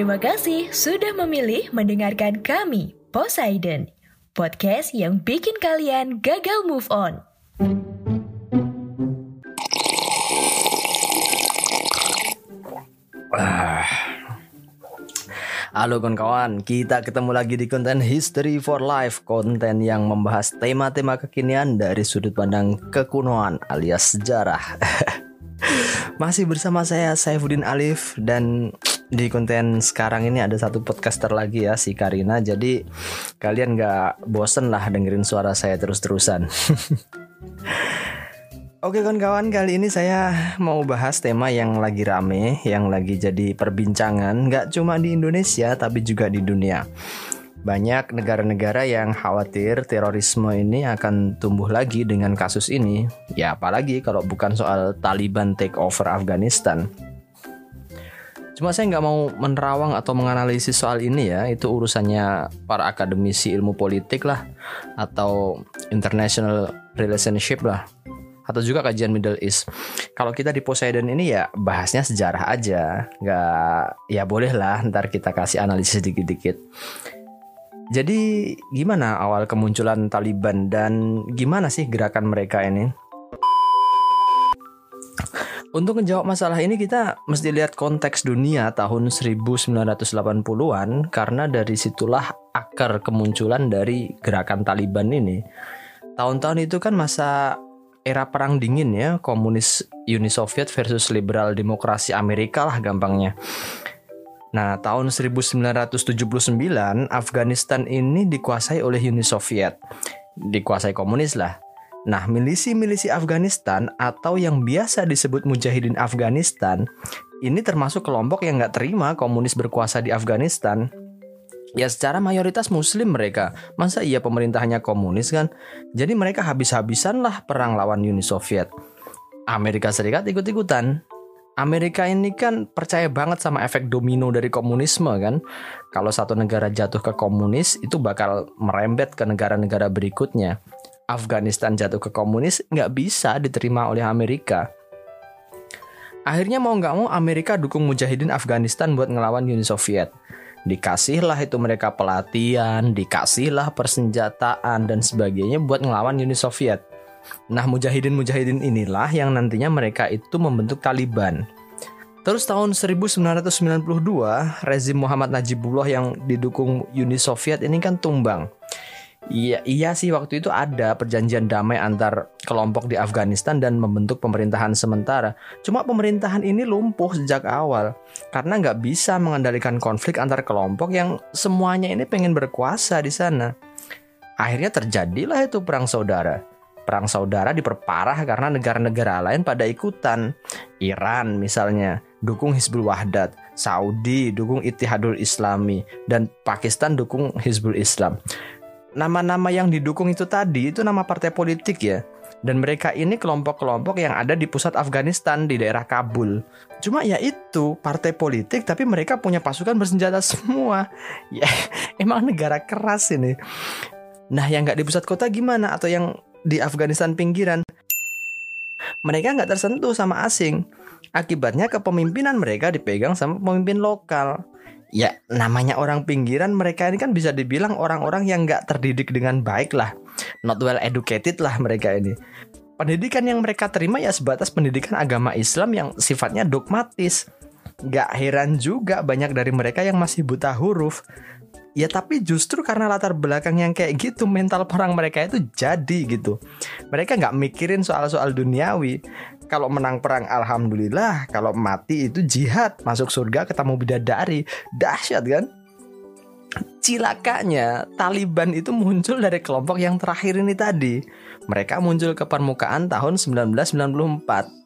Terima kasih sudah memilih mendengarkan kami, Poseidon, podcast yang bikin kalian gagal move on. Ah. Halo kawan-kawan, kita ketemu lagi di konten History for Life Konten yang membahas tema-tema kekinian dari sudut pandang kekunoan alias sejarah Masih bersama saya Saifuddin Alif Dan di konten sekarang ini ada satu podcaster lagi ya si Karina. Jadi kalian gak bosen lah dengerin suara saya terus-terusan. Oke kawan-kawan kali ini saya mau bahas tema yang lagi rame Yang lagi jadi perbincangan Gak cuma di Indonesia tapi juga di dunia. Banyak negara-negara yang khawatir terorisme ini akan tumbuh lagi dengan kasus ini. Ya apalagi kalau bukan soal Taliban take over Afghanistan Cuma saya nggak mau menerawang atau menganalisis soal ini ya Itu urusannya para akademisi ilmu politik lah Atau international relationship lah atau juga kajian Middle East. Kalau kita di Poseidon ini ya bahasnya sejarah aja, nggak ya boleh lah ntar kita kasih analisis dikit-dikit. Jadi gimana awal kemunculan Taliban dan gimana sih gerakan mereka ini? Untuk menjawab masalah ini kita mesti lihat konteks dunia tahun 1980-an karena dari situlah akar kemunculan dari gerakan Taliban ini. Tahun-tahun itu kan masa era perang dingin ya, komunis Uni Soviet versus liberal demokrasi Amerika lah gampangnya. Nah, tahun 1979 Afghanistan ini dikuasai oleh Uni Soviet. Dikuasai komunis lah. Nah, milisi-milisi Afghanistan atau yang biasa disebut Mujahidin Afghanistan ini termasuk kelompok yang nggak terima komunis berkuasa di Afghanistan. Ya secara mayoritas muslim mereka. Masa iya pemerintahnya komunis kan? Jadi mereka habis-habisan lah perang lawan Uni Soviet. Amerika Serikat ikut-ikutan. Amerika ini kan percaya banget sama efek domino dari komunisme kan? Kalau satu negara jatuh ke komunis itu bakal merembet ke negara-negara berikutnya Afghanistan jatuh ke komunis nggak bisa diterima oleh Amerika Akhirnya mau nggak mau Amerika dukung mujahidin Afghanistan buat ngelawan Uni Soviet dikasihlah itu mereka pelatihan, dikasihlah persenjataan dan sebagainya buat ngelawan Uni Soviet. Nah, mujahidin-mujahidin inilah yang nantinya mereka itu membentuk Taliban. Terus tahun 1992, rezim Muhammad Najibullah yang didukung Uni Soviet ini kan tumbang. Iya, iya sih waktu itu ada perjanjian damai antar kelompok di Afghanistan dan membentuk pemerintahan sementara. Cuma pemerintahan ini lumpuh sejak awal karena nggak bisa mengendalikan konflik antar kelompok yang semuanya ini pengen berkuasa di sana. Akhirnya terjadilah itu perang saudara. Perang saudara diperparah karena negara-negara lain pada ikutan. Iran misalnya dukung Hizbul Wahdat, Saudi dukung Ittihadul Islami, dan Pakistan dukung Hizbul Islam nama-nama yang didukung itu tadi itu nama partai politik ya. Dan mereka ini kelompok-kelompok yang ada di pusat Afghanistan di daerah Kabul. Cuma ya itu partai politik tapi mereka punya pasukan bersenjata semua. Ya emang negara keras ini. Nah yang nggak di pusat kota gimana atau yang di Afghanistan pinggiran? Mereka nggak tersentuh sama asing. Akibatnya kepemimpinan mereka dipegang sama pemimpin lokal ya namanya orang pinggiran mereka ini kan bisa dibilang orang-orang yang nggak terdidik dengan baik lah. Not well educated lah mereka ini. Pendidikan yang mereka terima ya sebatas pendidikan agama Islam yang sifatnya dogmatis. Gak heran juga banyak dari mereka yang masih buta huruf. Ya tapi justru karena latar belakang yang kayak gitu Mental perang mereka itu jadi gitu. Mereka nggak mikirin soal-soal duniawi kalau menang perang alhamdulillah, kalau mati itu jihad, masuk surga ketemu bidadari. Dahsyat kan? Cilakanya, Taliban itu muncul dari kelompok yang terakhir ini tadi. Mereka muncul ke permukaan tahun 1994.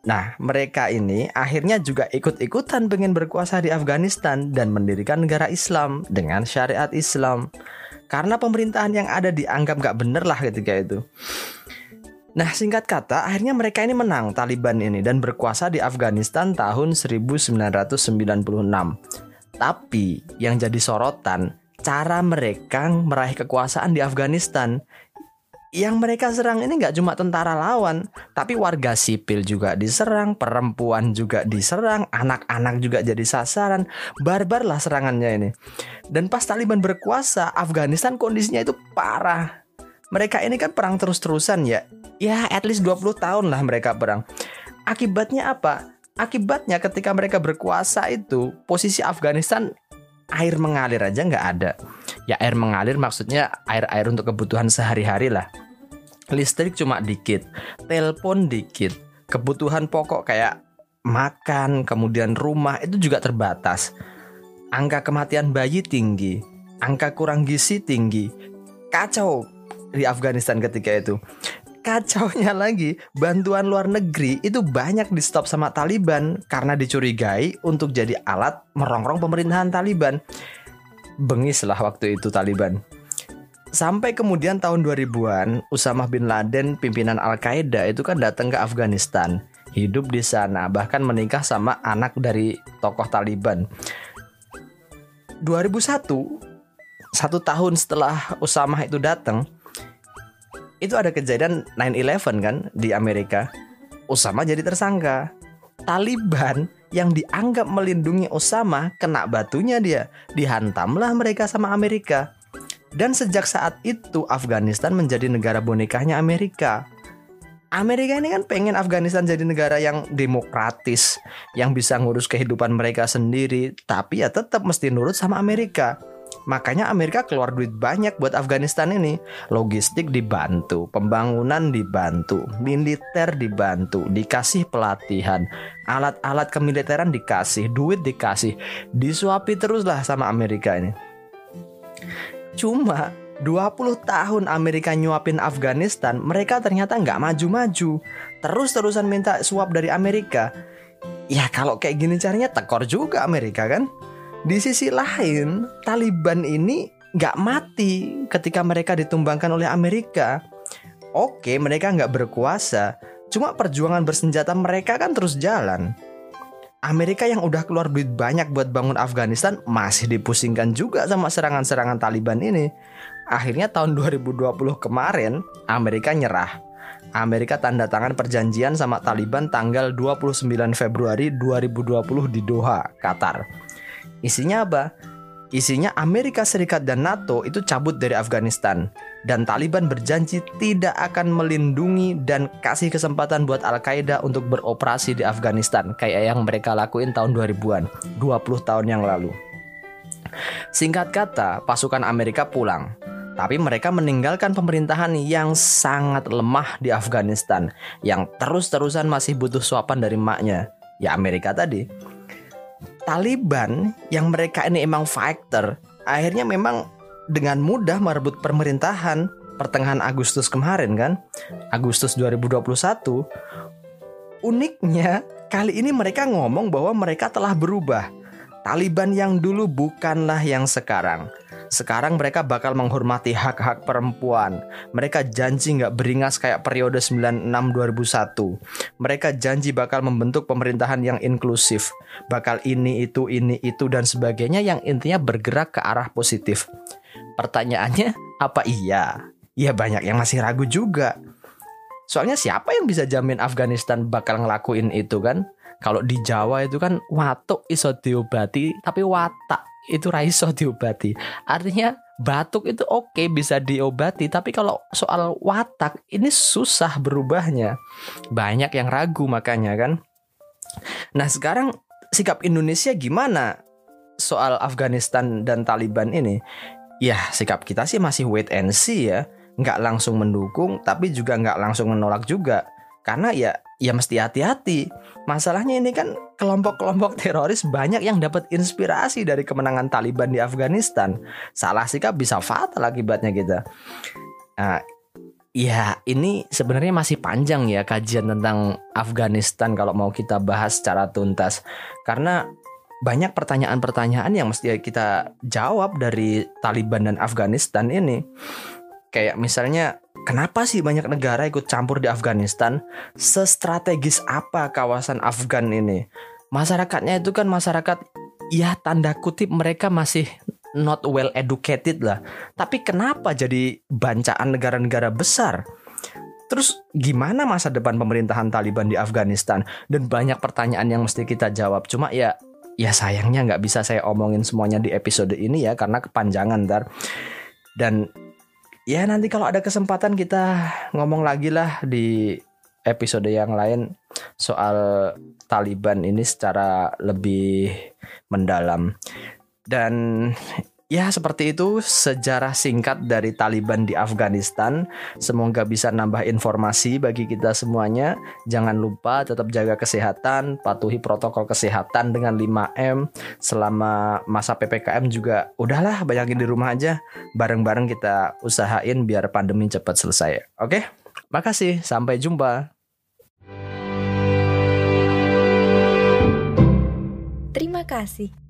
Nah, mereka ini akhirnya juga ikut-ikutan pengen berkuasa di Afghanistan dan mendirikan negara Islam dengan syariat Islam. Karena pemerintahan yang ada dianggap gak bener lah ketika itu. Nah singkat kata akhirnya mereka ini menang Taliban ini dan berkuasa di Afghanistan tahun 1996 Tapi yang jadi sorotan cara mereka meraih kekuasaan di Afghanistan yang mereka serang ini nggak cuma tentara lawan, tapi warga sipil juga diserang, perempuan juga diserang, anak-anak juga jadi sasaran. Barbar lah serangannya ini. Dan pas Taliban berkuasa, Afghanistan kondisinya itu parah. Mereka ini kan perang terus-terusan ya. Ya, at least 20 tahun lah mereka perang. Akibatnya apa? Akibatnya ketika mereka berkuasa itu, posisi Afghanistan air mengalir aja nggak ada. Ya air mengalir maksudnya air-air untuk kebutuhan sehari-hari lah. Listrik cuma dikit telepon dikit kebutuhan pokok kayak makan kemudian rumah itu juga terbatas. Angka kematian bayi tinggi angka kurang gizi tinggi. Kacau di Afghanistan ketika itu kacaunya lagi bantuan luar negeri itu banyak di stop sama Taliban karena dicurigai untuk jadi alat merongrong pemerintahan Taliban bengislah waktu itu Taliban. Sampai kemudian tahun 2000-an, Usama bin Laden, pimpinan Al-Qaeda itu kan datang ke Afghanistan. Hidup di sana, bahkan menikah sama anak dari tokoh Taliban. 2001, satu tahun setelah Usama itu datang, itu ada kejadian 9/11 kan di Amerika. Usama jadi tersangka. Taliban yang dianggap melindungi Osama kena batunya dia. Dihantamlah mereka sama Amerika. Dan sejak saat itu Afghanistan menjadi negara bonekanya Amerika. Amerika ini kan pengen Afghanistan jadi negara yang demokratis, yang bisa ngurus kehidupan mereka sendiri, tapi ya tetap mesti nurut sama Amerika. Makanya Amerika keluar duit banyak buat Afghanistan ini. Logistik dibantu, pembangunan dibantu, militer dibantu, dikasih pelatihan, alat-alat kemiliteran dikasih, duit dikasih, disuapi teruslah sama Amerika ini. Cuma 20 tahun Amerika nyuapin Afghanistan, mereka ternyata nggak maju-maju. Terus-terusan minta suap dari Amerika. Ya kalau kayak gini caranya tekor juga Amerika kan? Di sisi lain, Taliban ini nggak mati ketika mereka ditumbangkan oleh Amerika. Oke, mereka nggak berkuasa, cuma perjuangan bersenjata mereka kan terus jalan. Amerika yang udah keluar duit banyak buat bangun Afghanistan masih dipusingkan juga sama serangan-serangan Taliban ini. Akhirnya tahun 2020 kemarin Amerika nyerah. Amerika tanda tangan perjanjian sama Taliban tanggal 29 Februari 2020 di Doha, Qatar. Isinya apa? Isinya Amerika Serikat dan NATO itu cabut dari Afghanistan dan Taliban berjanji tidak akan melindungi dan kasih kesempatan buat Al-Qaeda untuk beroperasi di Afghanistan kayak yang mereka lakuin tahun 2000-an, 20 tahun yang lalu. Singkat kata, pasukan Amerika pulang, tapi mereka meninggalkan pemerintahan yang sangat lemah di Afghanistan yang terus-terusan masih butuh suapan dari maknya, ya Amerika tadi. Taliban yang mereka ini emang fighter akhirnya memang dengan mudah merebut pemerintahan pertengahan Agustus kemarin kan? Agustus 2021 uniknya kali ini mereka ngomong bahwa mereka telah berubah. Taliban yang dulu bukanlah yang sekarang sekarang mereka bakal menghormati hak-hak perempuan. Mereka janji nggak beringas kayak periode 96-2001. Mereka janji bakal membentuk pemerintahan yang inklusif. Bakal ini, itu, ini, itu, dan sebagainya yang intinya bergerak ke arah positif. Pertanyaannya, apa iya? Ya banyak yang masih ragu juga. Soalnya siapa yang bisa jamin Afghanistan bakal ngelakuin itu kan? Kalau di Jawa itu kan watuk iso diobati tapi watak itu raiso diobati. Artinya batuk itu oke okay, bisa diobati, tapi kalau soal watak ini susah berubahnya. Banyak yang ragu makanya kan. Nah sekarang sikap Indonesia gimana soal Afghanistan dan Taliban ini? Ya sikap kita sih masih wait and see ya. Nggak langsung mendukung, tapi juga nggak langsung menolak juga. Karena ya ya mesti hati-hati. Masalahnya ini kan kelompok-kelompok teroris banyak yang dapat inspirasi dari kemenangan Taliban di Afghanistan. Salah sikap bisa fatal akibatnya kita. Nah, ya ini sebenarnya masih panjang ya kajian tentang Afghanistan kalau mau kita bahas secara tuntas. Karena banyak pertanyaan-pertanyaan yang mesti kita jawab dari Taliban dan Afghanistan ini. Kayak misalnya Kenapa sih banyak negara ikut campur di Afghanistan? Sestrategis apa kawasan Afgan ini? Masyarakatnya itu kan masyarakat ya tanda kutip mereka masih not well educated lah. Tapi kenapa jadi bancaan negara-negara besar? Terus gimana masa depan pemerintahan Taliban di Afghanistan? Dan banyak pertanyaan yang mesti kita jawab. Cuma ya ya sayangnya nggak bisa saya omongin semuanya di episode ini ya karena kepanjangan ntar. Dan ya nanti kalau ada kesempatan kita ngomong lagi lah di episode yang lain soal Taliban ini secara lebih mendalam. Dan Ya, seperti itu sejarah singkat dari Taliban di Afghanistan. Semoga bisa nambah informasi bagi kita semuanya. Jangan lupa tetap jaga kesehatan, patuhi protokol kesehatan dengan 5M. Selama masa PPKM juga udahlah bayangin di rumah aja. Bareng-bareng kita usahain biar pandemi cepat selesai. Oke? Makasih, sampai jumpa. Terima kasih.